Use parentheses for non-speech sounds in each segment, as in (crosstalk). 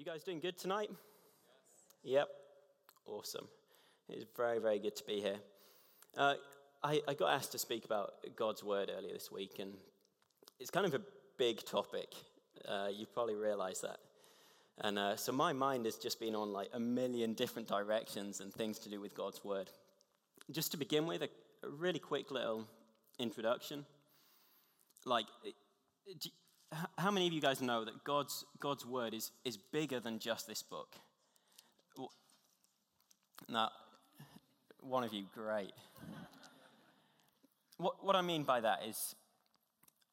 You guys doing good tonight? Yep. Awesome. It's very, very good to be here. Uh, I, I got asked to speak about God's word earlier this week, and it's kind of a big topic. Uh, you probably realize that. And uh, so my mind has just been on like a million different directions and things to do with God's word. Just to begin with, a, a really quick little introduction. Like, do, how many of you guys know that God's, God's word is, is bigger than just this book? Now, one of you, great. what, what I mean by that is,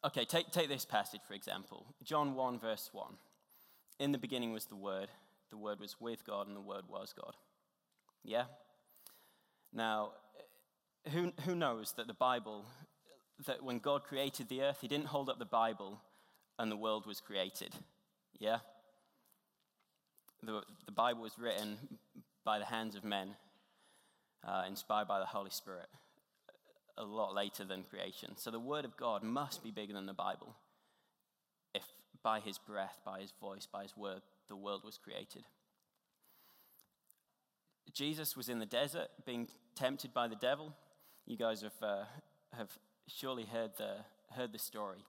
okay, take, take this passage for example John 1, verse 1. In the beginning was the Word, the Word was with God, and the Word was God. Yeah? Now, who, who knows that the Bible, that when God created the earth, He didn't hold up the Bible and the world was created. Yeah? The, the Bible was written by the hands of men, uh, inspired by the Holy Spirit, a lot later than creation. So the Word of God must be bigger than the Bible if by His breath, by His voice, by His Word, the world was created. Jesus was in the desert being tempted by the devil. You guys have, uh, have surely heard the, heard the story.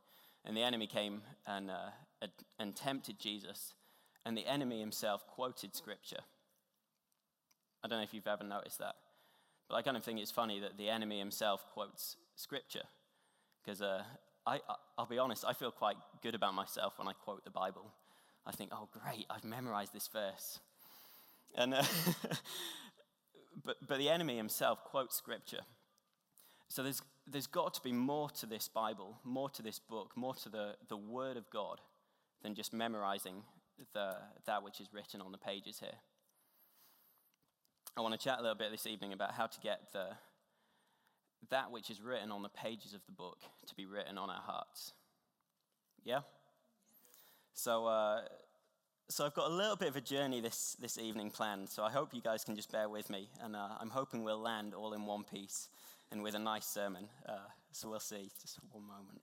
And the enemy came and, uh, and tempted Jesus. And the enemy himself quoted scripture. I don't know if you've ever noticed that. But I kind of think it's funny that the enemy himself quotes scripture. Because uh, I, I'll be honest, I feel quite good about myself when I quote the Bible. I think, oh, great, I've memorized this verse. And, uh, (laughs) but, but the enemy himself quotes scripture. So there's, there's got to be more to this Bible, more to this book, more to the, the Word of God than just memorizing the, that which is written on the pages here. I want to chat a little bit this evening about how to get the, that which is written on the pages of the book to be written on our hearts. Yeah? So, uh, so I've got a little bit of a journey this, this evening planned, so I hope you guys can just bear with me, and uh, I'm hoping we'll land all in one piece and with a nice sermon. Uh, so we'll see. Just one moment.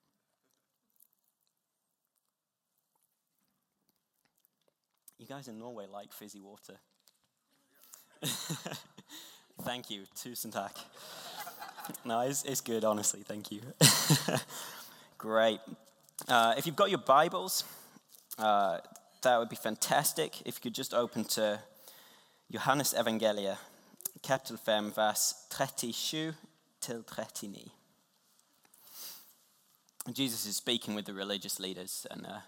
You guys in Norway like fizzy water. (laughs) Thank you. Tusen tack. No, it's, it's good, honestly. Thank you. (laughs) Great. Uh, if you've got your Bibles, uh, that would be fantastic. If you could just open to Johannes Evangelia, kapitel 5, vers 37 till 39. Jesus is speaking with the religious leaders, and, uh,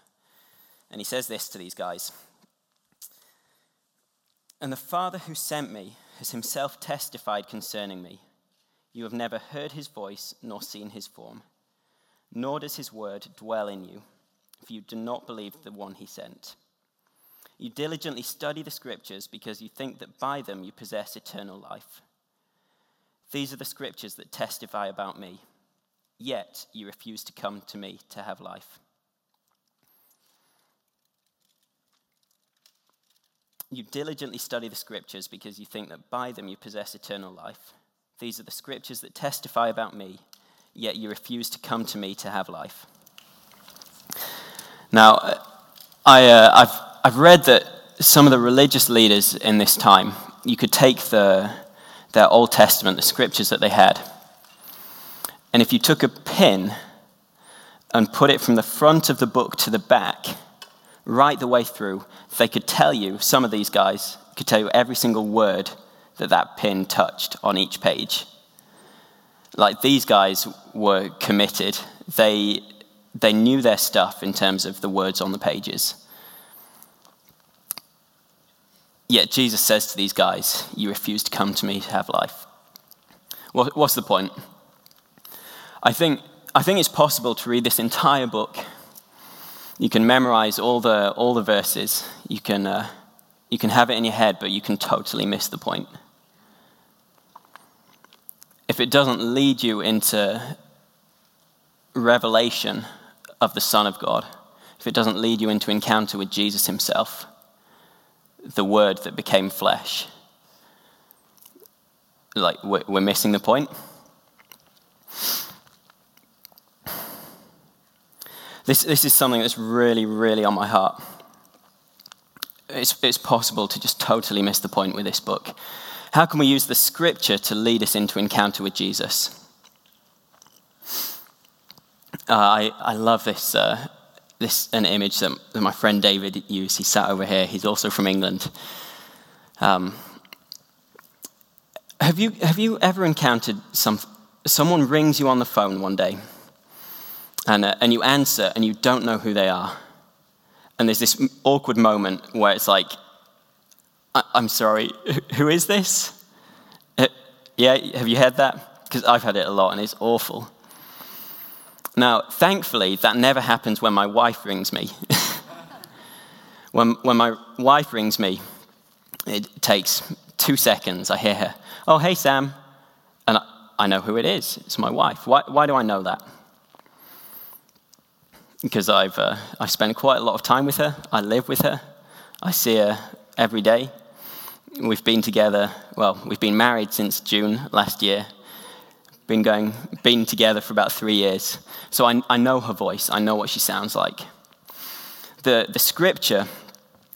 and he says this to these guys And the Father who sent me has himself testified concerning me. You have never heard his voice nor seen his form, nor does his word dwell in you, for you do not believe the one he sent. You diligently study the scriptures because you think that by them you possess eternal life. These are the scriptures that testify about me, yet you refuse to come to me to have life. You diligently study the scriptures because you think that by them you possess eternal life. These are the scriptures that testify about me, yet you refuse to come to me to have life. Now, uh, I, uh, I've, I've read that some of the religious leaders in this time, you could take the, their Old Testament, the scriptures that they had. And if you took a pin and put it from the front of the book to the back, right the way through, they could tell you, some of these guys could tell you every single word that that pin touched on each page. Like these guys were committed. They, they knew their stuff in terms of the words on the pages. Yet Jesus says to these guys, You refuse to come to me to have life. What's the point? I think, I think it's possible to read this entire book. You can memorize all the, all the verses. You can, uh, you can have it in your head, but you can totally miss the point. If it doesn't lead you into revelation of the Son of God, if it doesn't lead you into encounter with Jesus himself, the word that became flesh. Like, we're missing the point. This, this is something that's really, really on my heart. it's, it's possible to just totally miss the point with this book. How can we use the scripture to lead us into encounter with Jesus? Uh, I, I love this, uh, this an image that, that, my friend David used. He sat over here. He's also from England. Um, have, you, have you ever encountered some, someone rings you on the phone one day and, uh, and you answer and you don't know who they are? And there's this awkward moment where it's like, I'm sorry, who is this? Uh, yeah, have you had that? Because I've had it a lot and it's awful. Now, thankfully, that never happens when my wife rings me. (laughs) when, when my wife rings me, it takes two seconds. I hear her, Oh, hey, Sam. And I, I know who it is. It's my wife. Why, why do I know that? Because I've uh, I spend quite a lot of time with her. I live with her. I see her every day. We've been together, well, we've been married since June last year. Been going, been together for about three years. So I, I know her voice, I know what she sounds like. The, the scripture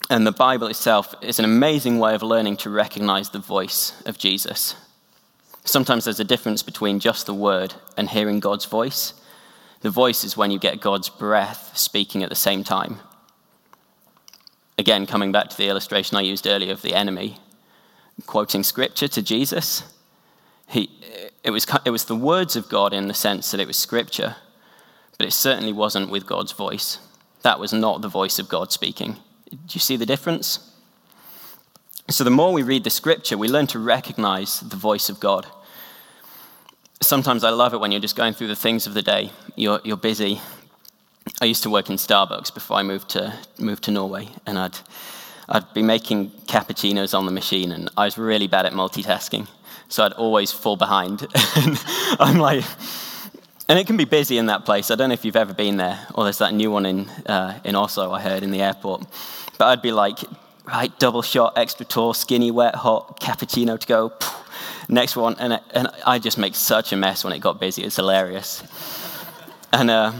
and the Bible itself is an amazing way of learning to recognize the voice of Jesus. Sometimes there's a difference between just the word and hearing God's voice. The voice is when you get God's breath speaking at the same time. Again, coming back to the illustration I used earlier of the enemy, quoting scripture to Jesus, he, it, was, it was the words of God in the sense that it was scripture, but it certainly wasn't with God's voice. That was not the voice of God speaking. Do you see the difference? So, the more we read the scripture, we learn to recognize the voice of God. Sometimes I love it when you're just going through the things of the day. You're, you're busy. I used to work in Starbucks before I moved to, moved to Norway, and I'd, I'd be making cappuccinos on the machine, and I was really bad at multitasking. So I'd always fall behind. (laughs) and I'm like, and it can be busy in that place. I don't know if you've ever been there, or there's that new one in, uh, in Oslo, I heard, in the airport. But I'd be like, right, double shot, extra tall, skinny, wet, hot, cappuccino to go. Next one. And, and I just make such a mess when it got busy. It's hilarious. and, uh,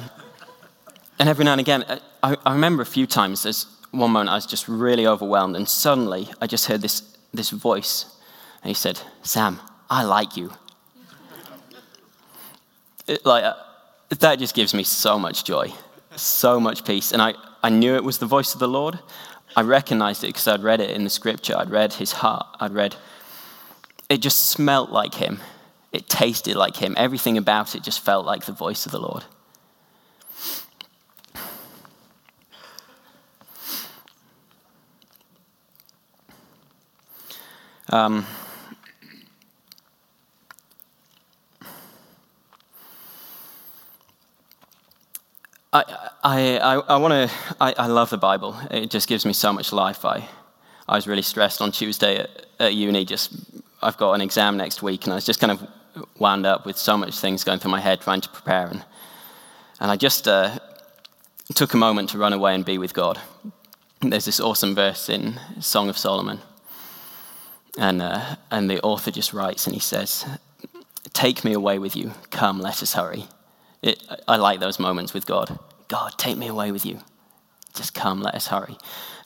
and every now and again, uh, I, I remember a few times, there's one moment I was just really overwhelmed, and suddenly I just heard this, this voice and he said, Sam, I like you. It, like, uh, that just gives me so much joy, so much peace. And I, I knew it was the voice of the Lord. I recognized it because I'd read it in the scripture. I'd read his heart. I'd read, it just smelt like him. It tasted like him. Everything about it just felt like the voice of the Lord. Um, I, I, I, want to, I, I love the Bible. It just gives me so much life. I, I was really stressed on Tuesday at, at uni. Just, I've got an exam next week, and I was just kind of wound up with so much things going through my head trying to prepare. And, and I just uh, took a moment to run away and be with God. There's this awesome verse in Song of Solomon. And, uh, and the author just writes, and he says, Take me away with you. Come, let us hurry. It, I like those moments with God. God, take me away with you. Just come, let us hurry.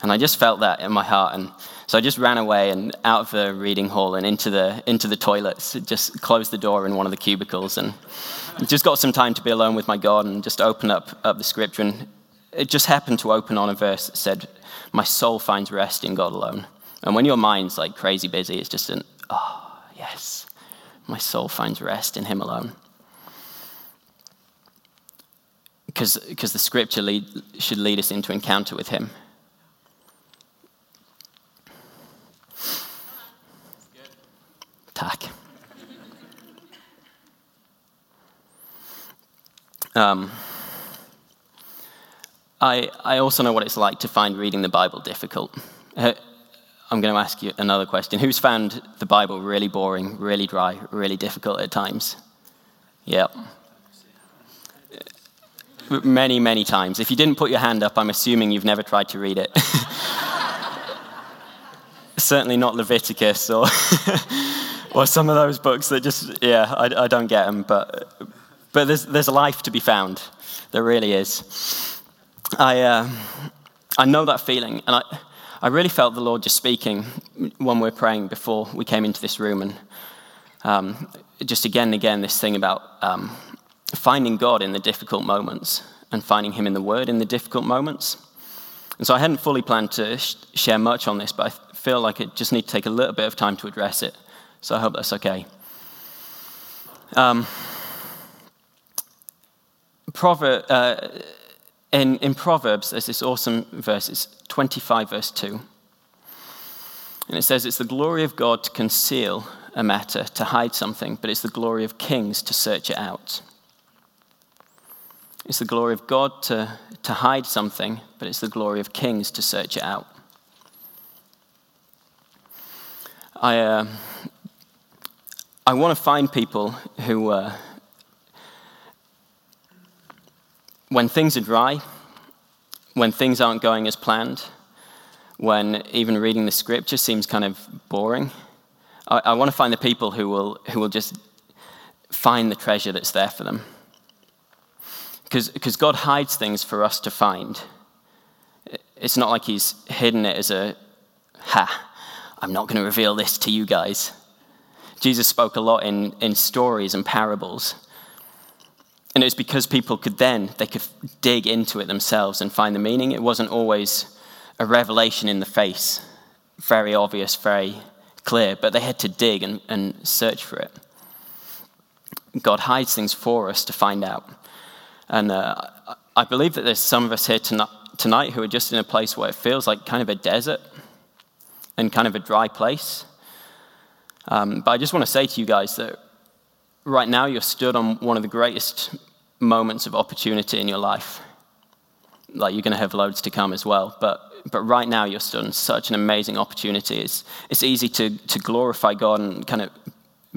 And I just felt that in my heart. And so I just ran away and out of the reading hall and into the, into the toilets, just closed the door in one of the cubicles and just got some time to be alone with my God and just open up, up the scripture. And it just happened to open on a verse that said, My soul finds rest in God alone. And when your mind's like crazy busy, it's just an, oh, yes, my soul finds rest in Him alone. Because the scripture lead, should lead us into encounter with him. Tack. Um, I, I also know what it's like to find reading the Bible difficult. Uh, I'm going to ask you another question. Who's found the Bible really boring, really dry, really difficult at times? Yep many, many times. If you didn't put your hand up, I'm assuming you've never tried to read it. (laughs) Certainly not Leviticus or, (laughs) or some of those books that just, yeah, I, I don't get them. But, but there's, there's life to be found. There really is. I, uh, I know that feeling. And I, I really felt the Lord just speaking when we were praying before we came into this room. And um, just again and again, this thing about um, finding God in the difficult moments and finding Him in the Word in the difficult moments. And so I hadn't fully planned to sh- share much on this, but I feel like I just need to take a little bit of time to address it. So I hope that's okay. Um, Proverb, uh, in, in Proverbs, there's this awesome verse, it's 25, verse 2. And it says, It's the glory of God to conceal a matter, to hide something, but it's the glory of kings to search it out. It's the glory of God to, to hide something, but it's the glory of kings to search it out. I, uh, I want to find people who, uh, when things are dry, when things aren't going as planned, when even reading the scripture seems kind of boring, I, I want to find the people who will, who will just find the treasure that's there for them. Because God hides things for us to find. It's not like He's hidden it as a, ha, I'm not going to reveal this to you guys. Jesus spoke a lot in, in stories and parables. And it was because people could then, they could dig into it themselves and find the meaning. It wasn't always a revelation in the face, very obvious, very clear, but they had to dig and, and search for it. God hides things for us to find out. And uh, I believe that there's some of us here tonight who are just in a place where it feels like kind of a desert and kind of a dry place. Um, but I just want to say to you guys that right now you're stood on one of the greatest moments of opportunity in your life. Like you're going to have loads to come as well, but but right now you're stood on such an amazing opportunity. It's it's easy to to glorify God and kind of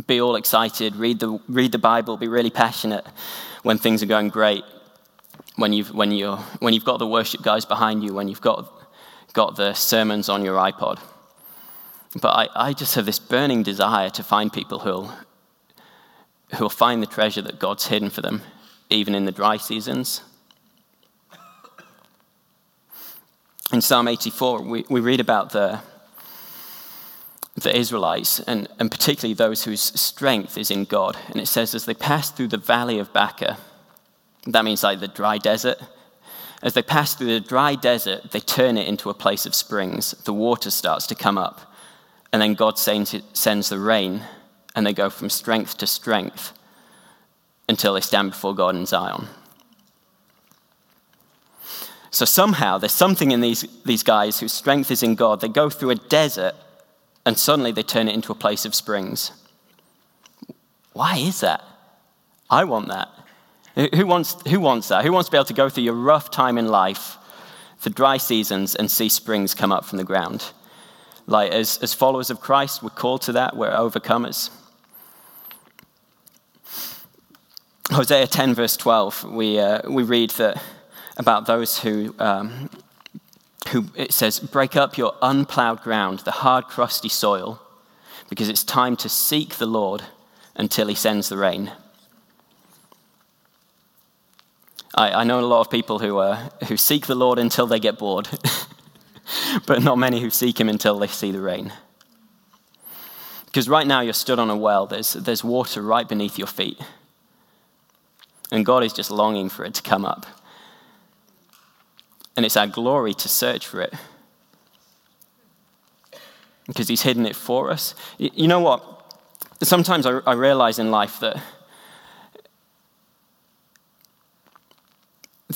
be all excited, read the read the Bible, be really passionate, when things are going great, when you've, when you're, when you've got the worship guys behind you, when you've got, got the sermons on your iPod. But I, I just have this burning desire to find people who'll, who'll find the treasure that God's hidden for them, even in the dry seasons. In Psalm 84, we, we read about the, the Israelites, and, and particularly those whose strength is in God. And it says, as they pass through the valley of Baca, that means like the dry desert. As they pass through the dry desert, they turn it into a place of springs. The water starts to come up. And then God sends, sends the rain, and they go from strength to strength until they stand before God in Zion. So somehow there's something in these, these guys whose strength is in God. They go through a desert and suddenly they turn it into a place of springs. Why is that? I want that. Who wants, who wants that? Who wants to be able to go through your rough time in life, the dry seasons, and see springs come up from the ground? Like, as, as followers of Christ, we're called to that, we're overcomers. Hosea 10, verse 12, we, uh, we read that about those who um, who it says, break up your unplowed ground, the hard, crusty soil, because it's time to seek the Lord until he sends the rain. I, I know a lot of people who, uh, who seek the Lord until they get bored, (laughs) but not many who seek him until they see the rain. Because right now you're stood on a well, there's, there's water right beneath your feet. And God is just longing for it to come up and it's our glory to search for it. Because He's hidden it for us. You know what? Sometimes I, I realize in life that,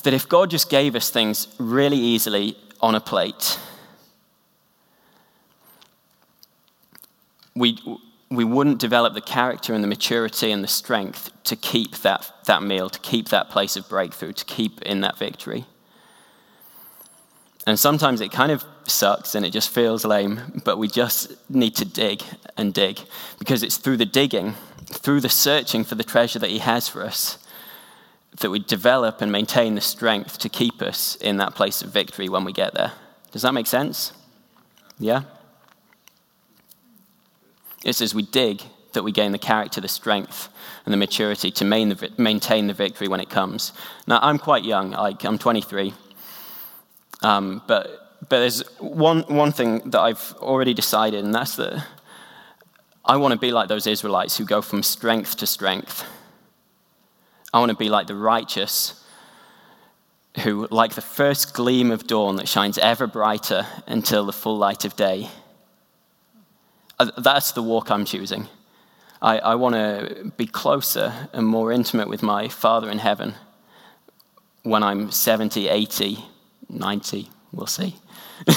that if God just gave us things really easily on a plate, we, we wouldn't develop the character and the maturity and the strength to keep that, that meal, to keep that place of breakthrough, to keep in that victory. And sometimes it kind of sucks and it just feels lame, but we just need to dig and dig because it's through the digging, through the searching for the treasure that He has for us, that we develop and maintain the strength to keep us in that place of victory when we get there. Does that make sense? Yeah? It's as we dig that we gain the character, the strength, and the maturity to maintain the victory when it comes. Now, I'm quite young, like I'm 23. Um, but, but there's one, one thing that I've already decided, and that's that I want to be like those Israelites who go from strength to strength. I want to be like the righteous who, like the first gleam of dawn that shines ever brighter until the full light of day. Uh, that's the walk I'm choosing. I, I want to be closer and more intimate with my Father in heaven when I'm 70, 80, 90, we'll see. (laughs)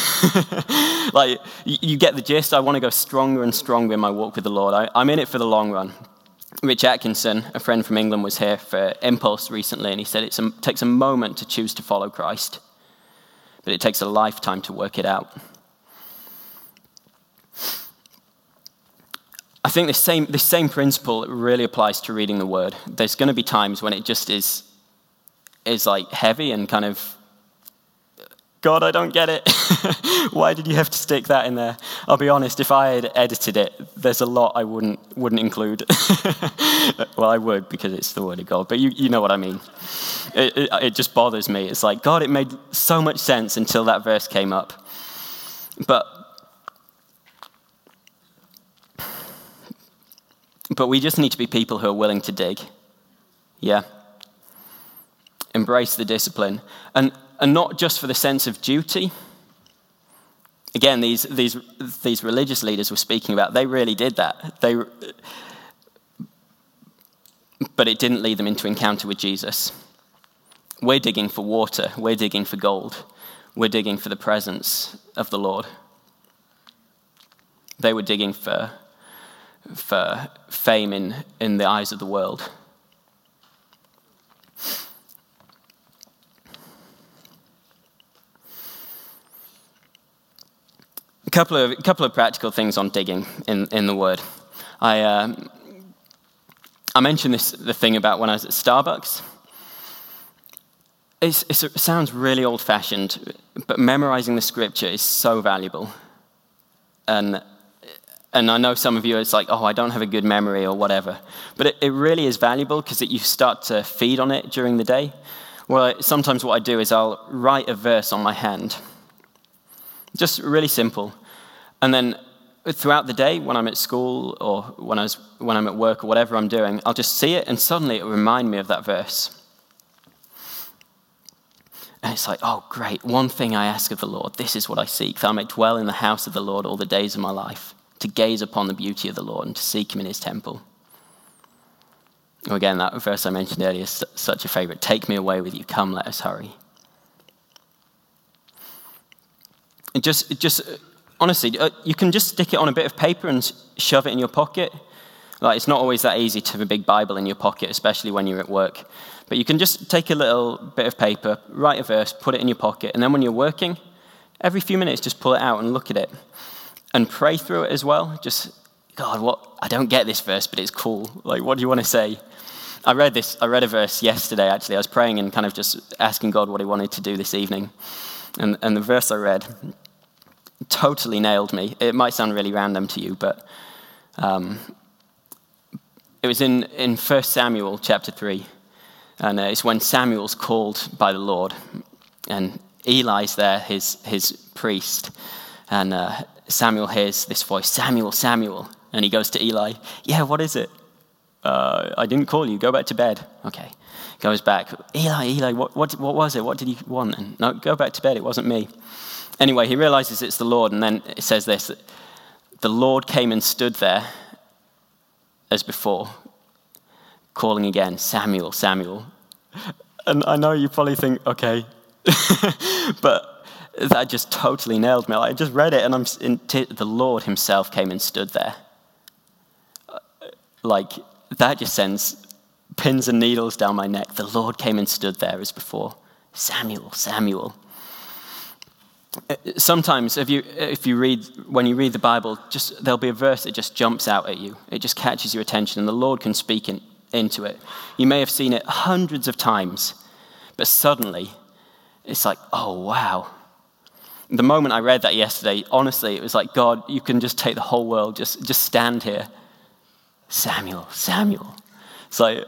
like, you get the gist. I want to go stronger and stronger in my walk with the Lord. I, I'm in it for the long run. Rich Atkinson, a friend from England, was here for Impulse recently, and he said it takes a moment to choose to follow Christ, but it takes a lifetime to work it out. I think this same, this same principle really applies to reading the Word. There's going to be times when it just is, is like heavy and kind of God, I don't get it. (laughs) Why did you have to stick that in there? I'll be honest, if I had edited it, there's a lot I wouldn't, wouldn't include. (laughs) well, I would because it's the Word of God, but you, you know what I mean. It, it, it just bothers me. It's like, God, it made so much sense until that verse came up. But But we just need to be people who are willing to dig. Yeah. Embrace the discipline. And and not just for the sense of duty. Again, these, these, these religious leaders were speaking about, they really did that. They, but it didn't lead them into encounter with Jesus. We're digging for water, we're digging for gold, we're digging for the presence of the Lord. They were digging for, for fame in, in the eyes of the world. Couple of, couple of practical things on digging in, in the Word. I, uh, I mentioned this, the thing about when I was at Starbucks. It's, it's, it sounds really old fashioned, but memorizing the scripture is so valuable. And, and I know some of you, it's like, oh, I don't have a good memory or whatever. But it, it really is valuable because you start to feed on it during the day. Well, sometimes what I do is I'll write a verse on my hand. Just really simple. And then throughout the day, when I'm at school or when, I was, when I'm at work or whatever I'm doing, I'll just see it and suddenly it'll remind me of that verse. And it's like, oh, great. One thing I ask of the Lord, this is what I seek, that I may dwell in the house of the Lord all the days of my life, to gaze upon the beauty of the Lord and to seek him in his temple. Again, that verse I mentioned earlier is such a favorite. Take me away with you. Come, let us hurry. And just, just honestly, uh, you can just stick it on a bit of paper and shove it in your pocket. Like, it's not always that easy to have a big Bible in your pocket, especially when you're at work. But you can just take a little bit of paper, write a verse, put it in your pocket, and then when you're working, every few minutes, just pull it out and look at it. And pray through it as well. Just, God, what? I don't get this verse, but it's cool. Like, what do you want to say? I read this, I read a verse yesterday, actually. I was praying and kind of just asking God what he wanted to do this evening. And, and the verse I read totally nailed me. It might sound really random to you, but um, it was in, in 1 Samuel chapter 3. And uh, it's when Samuel's called by the Lord. And Eli's there, his, his priest. And uh, Samuel hears this voice Samuel, Samuel. And he goes to Eli, Yeah, what is it? Uh, I didn't call you. Go back to bed. Okay. Goes back. Eli, Eli, what, what, what was it? What did you want? And, no, go back to bed. It wasn't me. Anyway, he realizes it's the Lord, and then it says this the Lord came and stood there as before, calling again, Samuel, Samuel. And I know you probably think, okay, (laughs) but that just totally nailed me. I just read it, and I'm t- the Lord Himself came and stood there. Uh, like that just sends pins and needles down my neck. The Lord came and stood there as before. Samuel, Samuel sometimes if you, if you read, when you read the Bible, just, there'll be a verse that just jumps out at you. It just catches your attention, and the Lord can speak in, into it. You may have seen it hundreds of times, but suddenly it's like, oh, wow. The moment I read that yesterday, honestly, it was like, God, you can just take the whole world, just, just stand here. Samuel, Samuel. So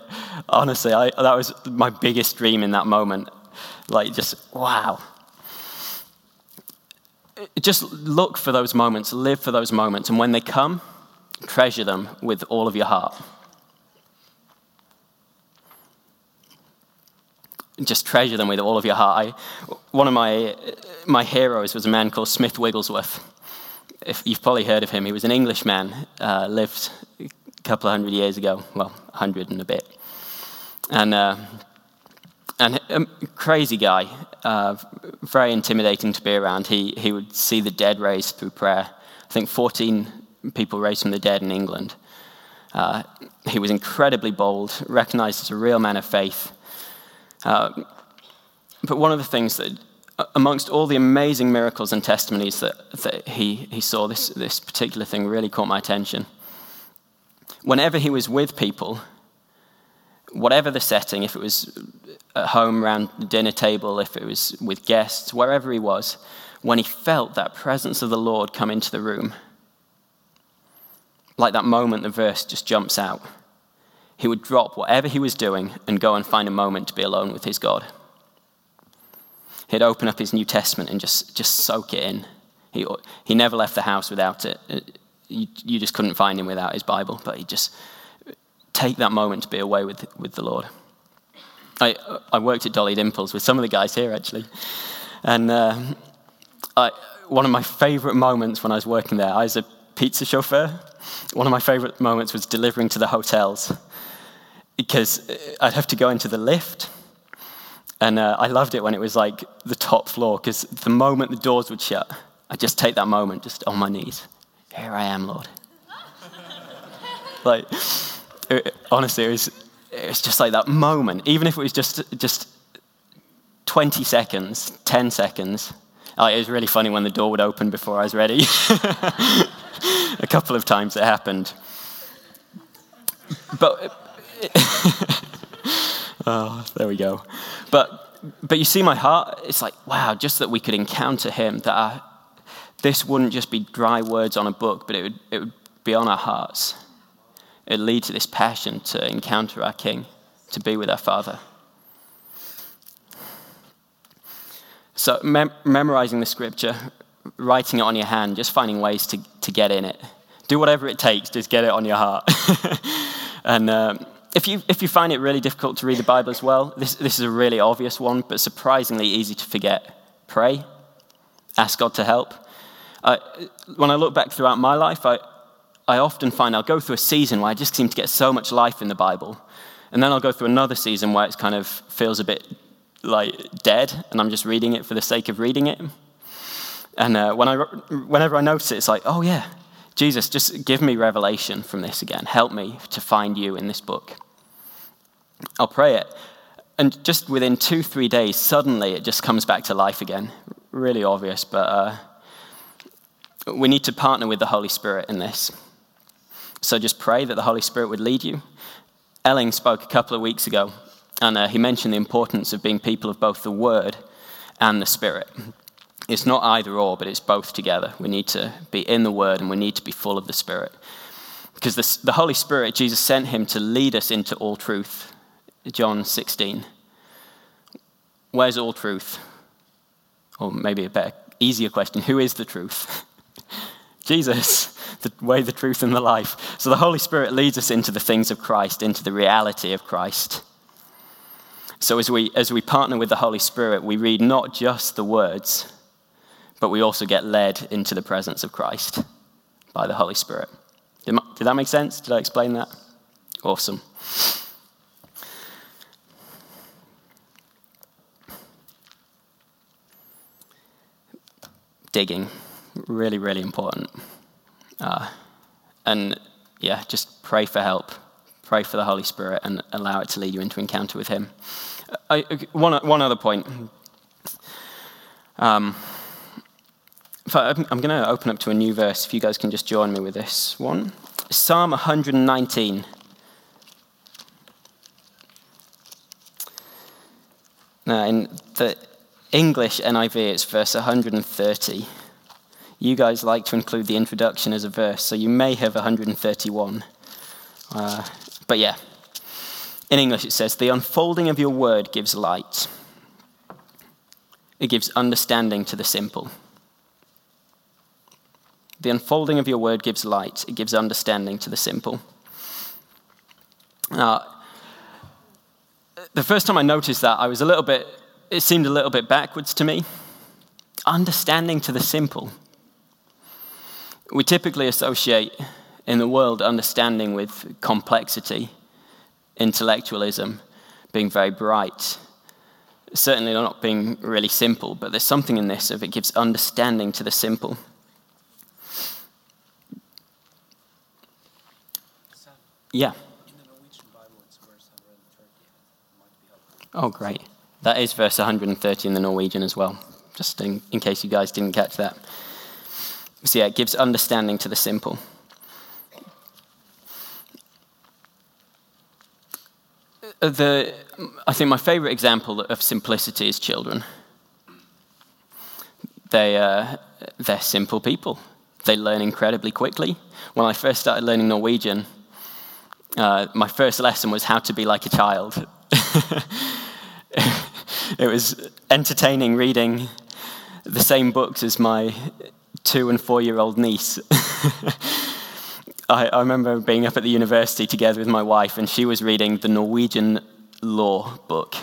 honestly, I, that was my biggest dream in that moment. Like, just, wow. Just look for those moments, live for those moments, and when they come, treasure them with all of your heart. Just treasure them with all of your heart. I, one of my, my heroes was a man called Smith Wigglesworth. If you've probably heard of him, he was an Englishman, uh, lived a couple of hundred years ago, well, a hundred and a bit. And uh, and a crazy guy, uh, very intimidating to be around. He, he would see the dead raised through prayer. I think 14 people raised from the dead in England. Uh, he was incredibly bold, recognized as a real man of faith. Uh, but one of the things that, amongst all the amazing miracles and testimonies that, that he, he saw, this, this particular thing really caught my attention. Whenever he was with people, whatever the setting, if it was at home around the dinner table, if it was with guests, wherever he was, when he felt that presence of the Lord come into the room, like that moment the verse just jumps out, he would drop whatever he was doing and go and find a moment to be alone with his God. He'd open up his New Testament and just, just soak it in. He, he never left the house without it. You, you just couldn't find him without his Bible, but he just take that moment to be away with, with the Lord. I, I worked at Dolly Dimples with some of the guys here, actually. And uh, I, one of my favorite moments when I was working there, I was a pizza chauffeur. One of my favorite moments was delivering to the hotels because I'd have to go into the lift. And uh, I loved it when it was like the top floor because the moment the doors would shut, I'd just take that moment just on my knees. Here I am, Lord. (laughs) like, it, honestly, it was, it was just like that moment, even if it was just, just 20 seconds, 10 seconds. it was really funny when the door would open before I was ready. (laughs) A couple of times it happened. But, oh, (laughs) there we go. But, but you see my heart, it's like, wow, just that we could encounter him, that this wouldn't just be dry words on a book, but it would, it would be on our hearts it lead to this passion to encounter our King, to be with our Father. So, mem- memorizing the scripture, writing it on your hand, just finding ways to, to get in it. Do whatever it takes, just get it on your heart. (laughs) and um, if, you, if you find it really difficult to read the Bible as well, this, this is a really obvious one, but surprisingly easy to forget. Pray, ask God to help. Uh, when I look back throughout my life, I, I often find I'll go through a season where I just seem to get so much life in the Bible. And then I'll go through another season where it kind of feels a bit like dead, and I'm just reading it for the sake of reading it. And uh, when I, whenever I notice it, it's like, oh yeah, Jesus, just give me revelation from this again. Help me to find you in this book. I'll pray it. And just within two, three days, suddenly it just comes back to life again. Really obvious, but uh, we need to partner with the Holy Spirit in this. So just pray that the Holy Spirit would lead you. Elling spoke a couple of weeks ago, and uh, he mentioned the importance of being people of both the Word and the Spirit. It's not either or, but it's both together. We need to be in the Word and we need to be full of the Spirit. Because the, the Holy Spirit, Jesus sent him to lead us into all truth. John 16. Where's all truth? Or maybe a better, easier question who is the truth? (laughs) Jesus the way, the truth, and the life. So the Holy Spirit leads us into the things of Christ, into the reality of Christ. So as we, as we partner with the Holy Spirit, we read not just the words, but we also get led into the presence of Christ by the Holy Spirit. Did, did that make sense? Did I explain that? Awesome. Digging. Really, really important. Uh, and yeah, just pray for help. Pray for the Holy Spirit and allow it to lead you into encounter with Him. I, one, one other point. Um, I'm going to open up to a new verse. If you guys can just join me with this one Psalm 119. Now, in the English NIV, it's verse 130. You guys like to include the introduction as a verse, so you may have 131. Uh, but yeah, in English it says, The unfolding of your word gives light, it gives understanding to the simple. The unfolding of your word gives light, it gives understanding to the simple. Now, the first time I noticed that, I was a little bit, it seemed a little bit backwards to me. Understanding to the simple. We typically associate in the world understanding with complexity, intellectualism, being very bright. Certainly not being really simple, but there's something in this of it gives understanding to the simple. Yeah. Oh, great. That is verse 130 in the Norwegian as well, just in, in case you guys didn't catch that. So, yeah, it gives understanding to the simple. The, I think my favorite example of simplicity is children. They, uh, they're simple people. They learn incredibly quickly. When I first started learning Norwegian, uh, my first lesson was how to be like a child. (laughs) it was entertaining reading the same books as my two and four year old niece. (laughs) I, I, remember being up at the university together with my wife, and she was reading the Norwegian law book.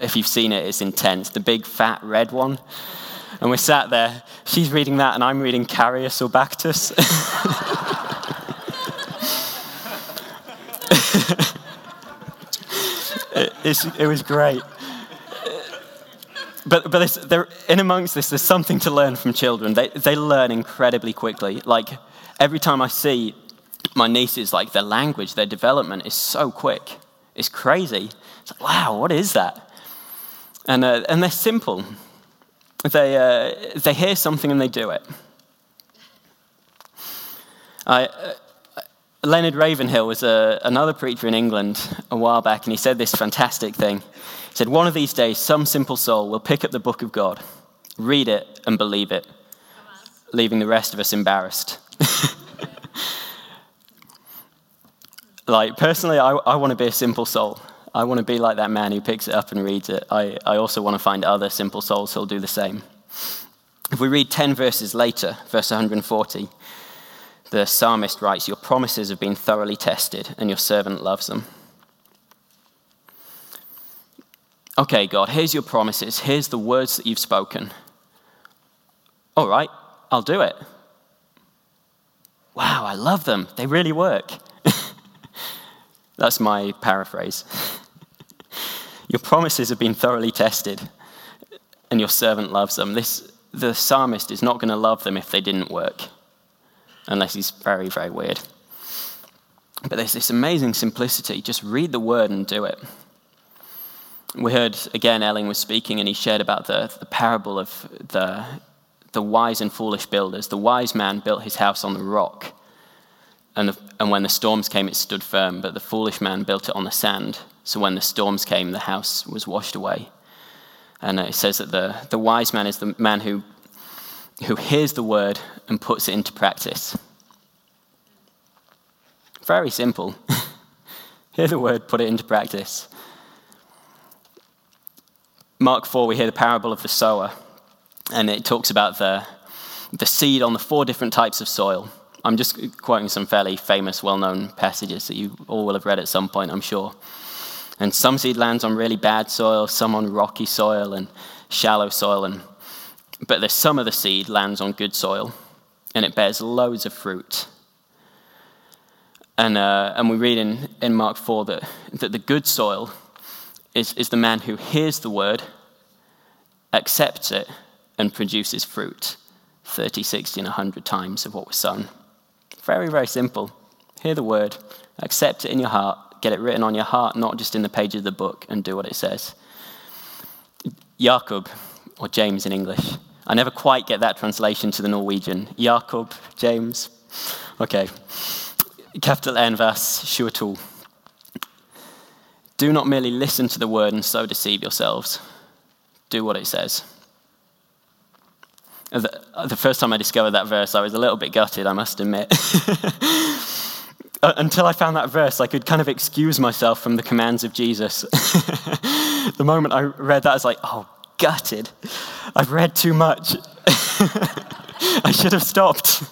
If you've seen it, it's intense. The big fat red one. And we're sat there, she's reading that, and I'm reading Karius (laughs) it, it was great but but in amongst this, there's something to learn from children. They, they learn incredibly quickly. Like every time I see my nieces, like their language, their development is so quick. It's crazy. It's like, wow, what is that? And, uh, and they're simple. They, uh, they hear something and they do it. I, uh, Leonard Ravenhill was a, uh, another preacher in England a while back, and he said this fantastic thing He said, One of these days, some simple soul will pick up the book of God, read it, and believe it, leaving the rest of us embarrassed. (laughs) like, personally, I, I want to be a simple soul. I want to be like that man who picks it up and reads it. I, I also want to find other simple souls who'll do the same. If we read 10 verses later, verse 140, the psalmist writes, Your promises have been thoroughly tested, and your servant loves them. okay, God, here's your promises, here's the words that you've spoken. All right, I'll do it. Wow, I love them. They really work. (laughs) That's my paraphrase. (laughs) your promises have been thoroughly tested, and your servant loves them. This, the psalmist is not going to love them if they didn't work, unless he's very, very weird. But there's this amazing simplicity. Just read the word and do it we heard again, Elling was speaking, and he shared about the, the parable of the, the wise and foolish builders. The wise man built his house on the rock, and, the, and when the storms came, it stood firm, but the foolish man built it on the sand. So when the storms came, the house was washed away. And it says that the, the wise man is the man who, who hears the word and puts it into practice. Very simple. (laughs) Hear the word, put it into practice. Mark 4, we hear the parable of the sower, and it talks about the, the seed on the four different types of soil. I'm just quoting some fairly famous, well known passages that you all will have read at some point, I'm sure. And some seed lands on really bad soil, some on rocky soil and shallow soil. And, but there's some of the seed lands on good soil, and it bears loads of fruit. And, uh, and we read in, in Mark 4 that, that the good soil is, is the man who hears the word, accepts it, and produces fruit 30, 60, and 100 times of what was sown. Very, very simple. Hear the word, accept it in your heart, get it written on your heart, not just in the page of the book, and do what it says. Jakob, or James in English. I never quite get that translation to the Norwegian. Jakob, James. Okay. Capital vers 22. Do not merely listen to the word and so deceive yourselves. Do what it says. The, the first time I discovered that verse, I was a little bit gutted, I must admit. (laughs) Uh, until I found that verse, I could kind of excuse myself from the commands of Jesus. (laughs) the moment I read that, I was like, oh, gutted. I've read too much. (laughs) I should have stopped.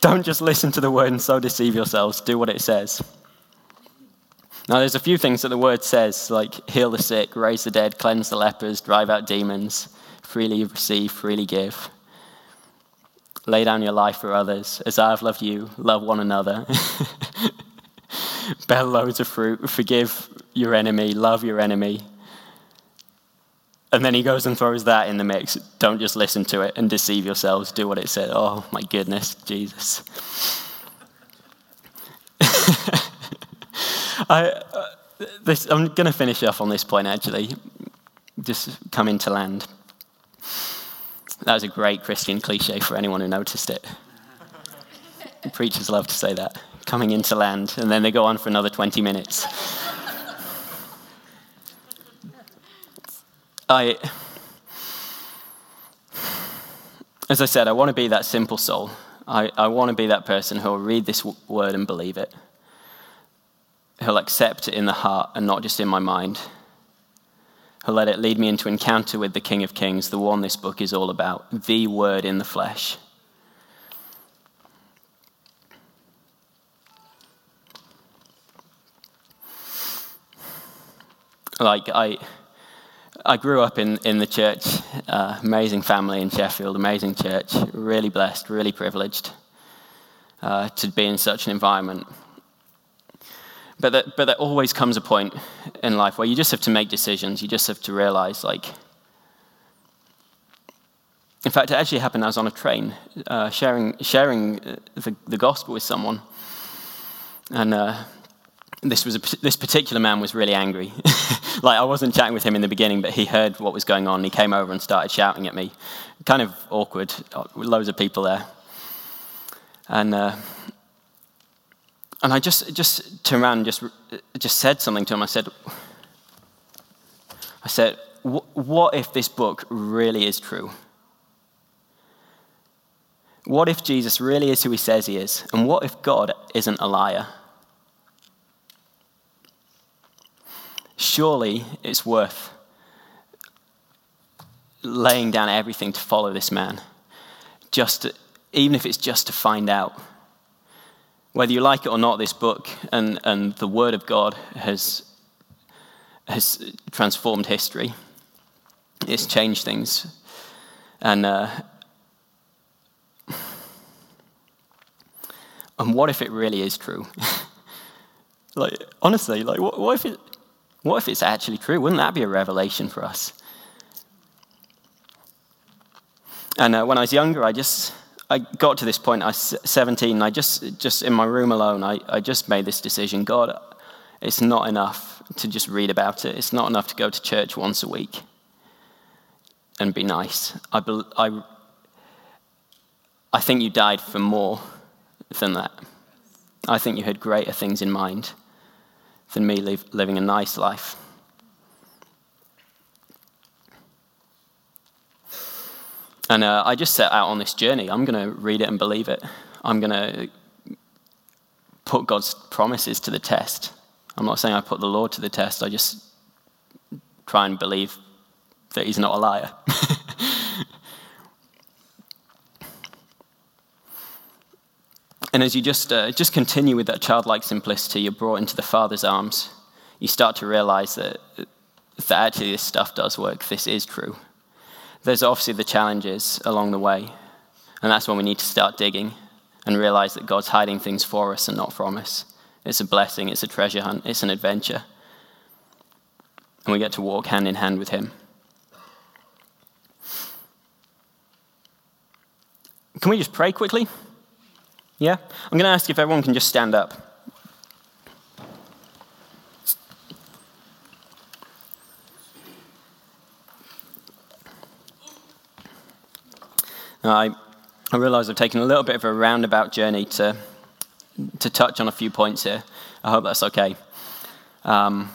don't just listen to the word and so deceive yourselves. Do what it says. Now, there's a few things that the word says, like heal the sick, raise the dead, cleanse the lepers, drive out demons, freely receive, freely give. Lay down your life for others. As I have loved you, love one another. (laughs) Bear loads of fruit, forgive your enemy, love your enemy. And then he goes and throws that in the mix. Don't just listen to it and deceive yourselves. Do what it said. Oh, my goodness, Jesus. (laughs) I, uh, this, I'm going to finish off on this point, actually. Just coming to land. That was a great Christian cliche for anyone who noticed it. (laughs) Preachers love to say that. Coming into land, and then they go on for another 20 minutes. I, as I said, I want to be that simple soul. I, I want to be that person who will read this word and believe it. who'll accept it in the heart and not just in my mind. who'll let it lead me into encounter with the King of Kings, the one this book is all about, the Word in the flesh. Like, I I grew up in, in the church, uh, amazing family in Sheffield, amazing church, really blessed, really privileged uh, to be in such an environment. But, but there always comes a point in life where you just have to make decisions. You just have to realize, like, in fact, it actually happened. I was on a train uh, sharing, sharing the, the gospel with someone. And uh, this, was a, this particular man was really angry. (laughs) like, I wasn't chatting with him in the beginning, but he heard what was going on. He came over and started shouting at me. Kind of awkward, uh, loads of people there. And, uh, and I just, just turned around and just, just said something to him. I said, I said, what if this book really is true? What if Jesus really is who he says he is? And what if God isn't a liar? Surely it's worth laying down everything to follow this man, just to, even if it's just to find out. Whether you like it or not, this book and, and the Word of God has, has transformed history. It's changed things. And, uh, (sighs) and what if it really is true? (laughs) like, honestly, like, what, what if it, what if it's actually true? Wouldn't that be a revelation for us? And uh, when I was younger, I just I got to this point. I was 17. And I just just in my room alone. I, I just made this decision. God, it's not enough to just read about it. It's not enough to go to church once a week and be nice. I I I think you died for more than that. I think you had greater things in mind than me live, living a nice life. And uh, I just set out on this journey. I'm going to read it and believe it. I'm going to put God's promises to the test. I'm not saying I put the Lord to the test, I just try and believe that He's not a liar. (laughs) And as you just, uh, just continue with that childlike simplicity, you're brought into the Father's arms. You start to realize that, that actually this stuff does work. This is true. There's obviously the challenges along the way. And that's when we need to start digging and realize that God's hiding things for us and not from us. It's a blessing, it's a treasure hunt, it's an adventure. And we get to walk hand in hand with Him. Can we just pray quickly? Yeah? I'm going to ask if everyone can just stand up. I, I realize I've taken a little bit of a roundabout journey to, to touch on a few points here. I hope that's okay. Um,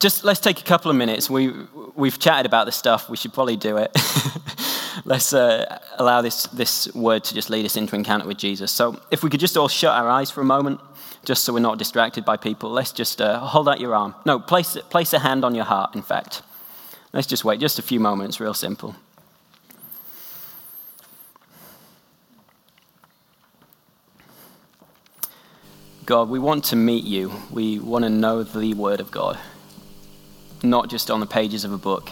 just let's take a couple of minutes. We, we've chatted about this stuff. We should probably do it. (laughs) let's uh, allow this, this word to just lead us into encounter with Jesus. So, if we could just all shut our eyes for a moment, just so we're not distracted by people, let's just uh, hold out your arm. No, place, place a hand on your heart, in fact. Let's just wait just a few moments, real simple. God, we want to meet you. We want to know the Word of God, not just on the pages of a book.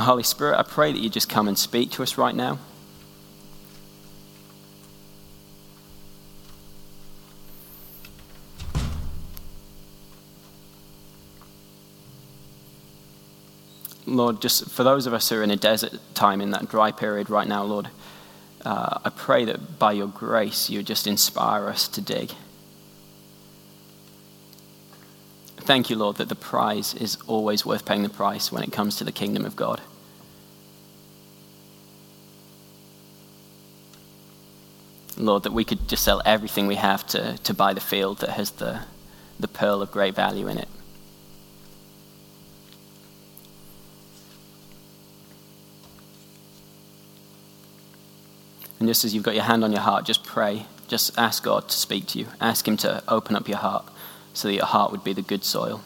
Holy Spirit, I pray that you just come and speak to us right now. Lord, just for those of us who are in a desert time, in that dry period right now, Lord, uh, I pray that by your grace you just inspire us to dig. Thank you, Lord, that the prize is always worth paying the price when it comes to the kingdom of God. Lord, that we could just sell everything we have to, to buy the field that has the, the pearl of great value in it. And just as you've got your hand on your heart, just pray. Just ask God to speak to you. Ask Him to open up your heart so that your heart would be the good soil.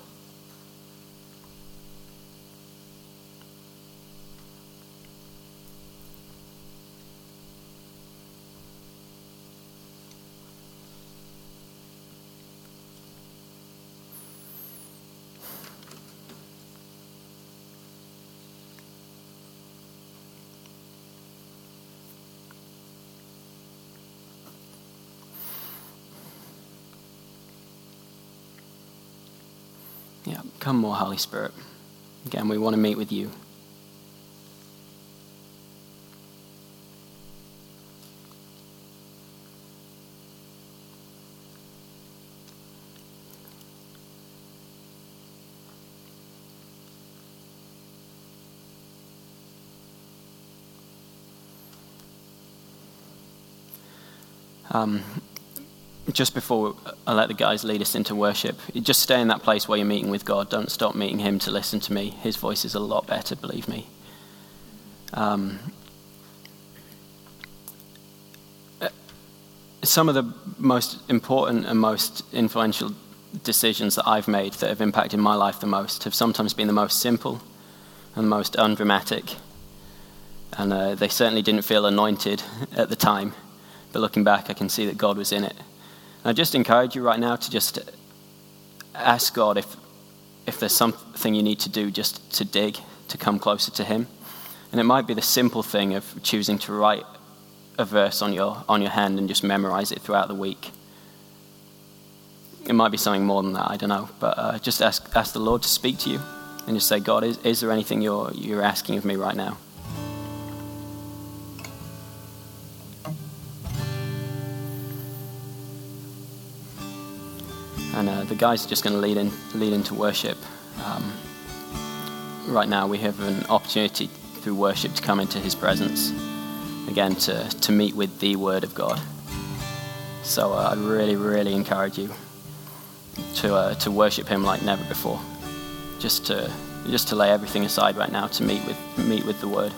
Yeah, come more, Holy Spirit. Again, we want to meet with you. Um, just before I let the guys lead us into worship, just stay in that place where you're meeting with God. Don't stop meeting Him to listen to me. His voice is a lot better, believe me. Um, some of the most important and most influential decisions that I've made that have impacted my life the most have sometimes been the most simple and the most undramatic. And uh, they certainly didn't feel anointed at the time. But looking back, I can see that God was in it. And I just encourage you right now to just ask God if, if there's something you need to do just to dig, to come closer to Him. And it might be the simple thing of choosing to write a verse on your, on your hand and just memorize it throughout the week. It might be something more than that, I don't know. But uh, just ask, ask the Lord to speak to you and just say, God, is, is there anything you're, you're asking of me right now? And uh, the guys are just going to lead in, lead into worship. Um, right now, we have an opportunity through worship to come into His presence again to to meet with the Word of God. So uh, I really, really encourage you to uh, to worship Him like never before. Just to just to lay everything aside right now to meet with meet with the Word.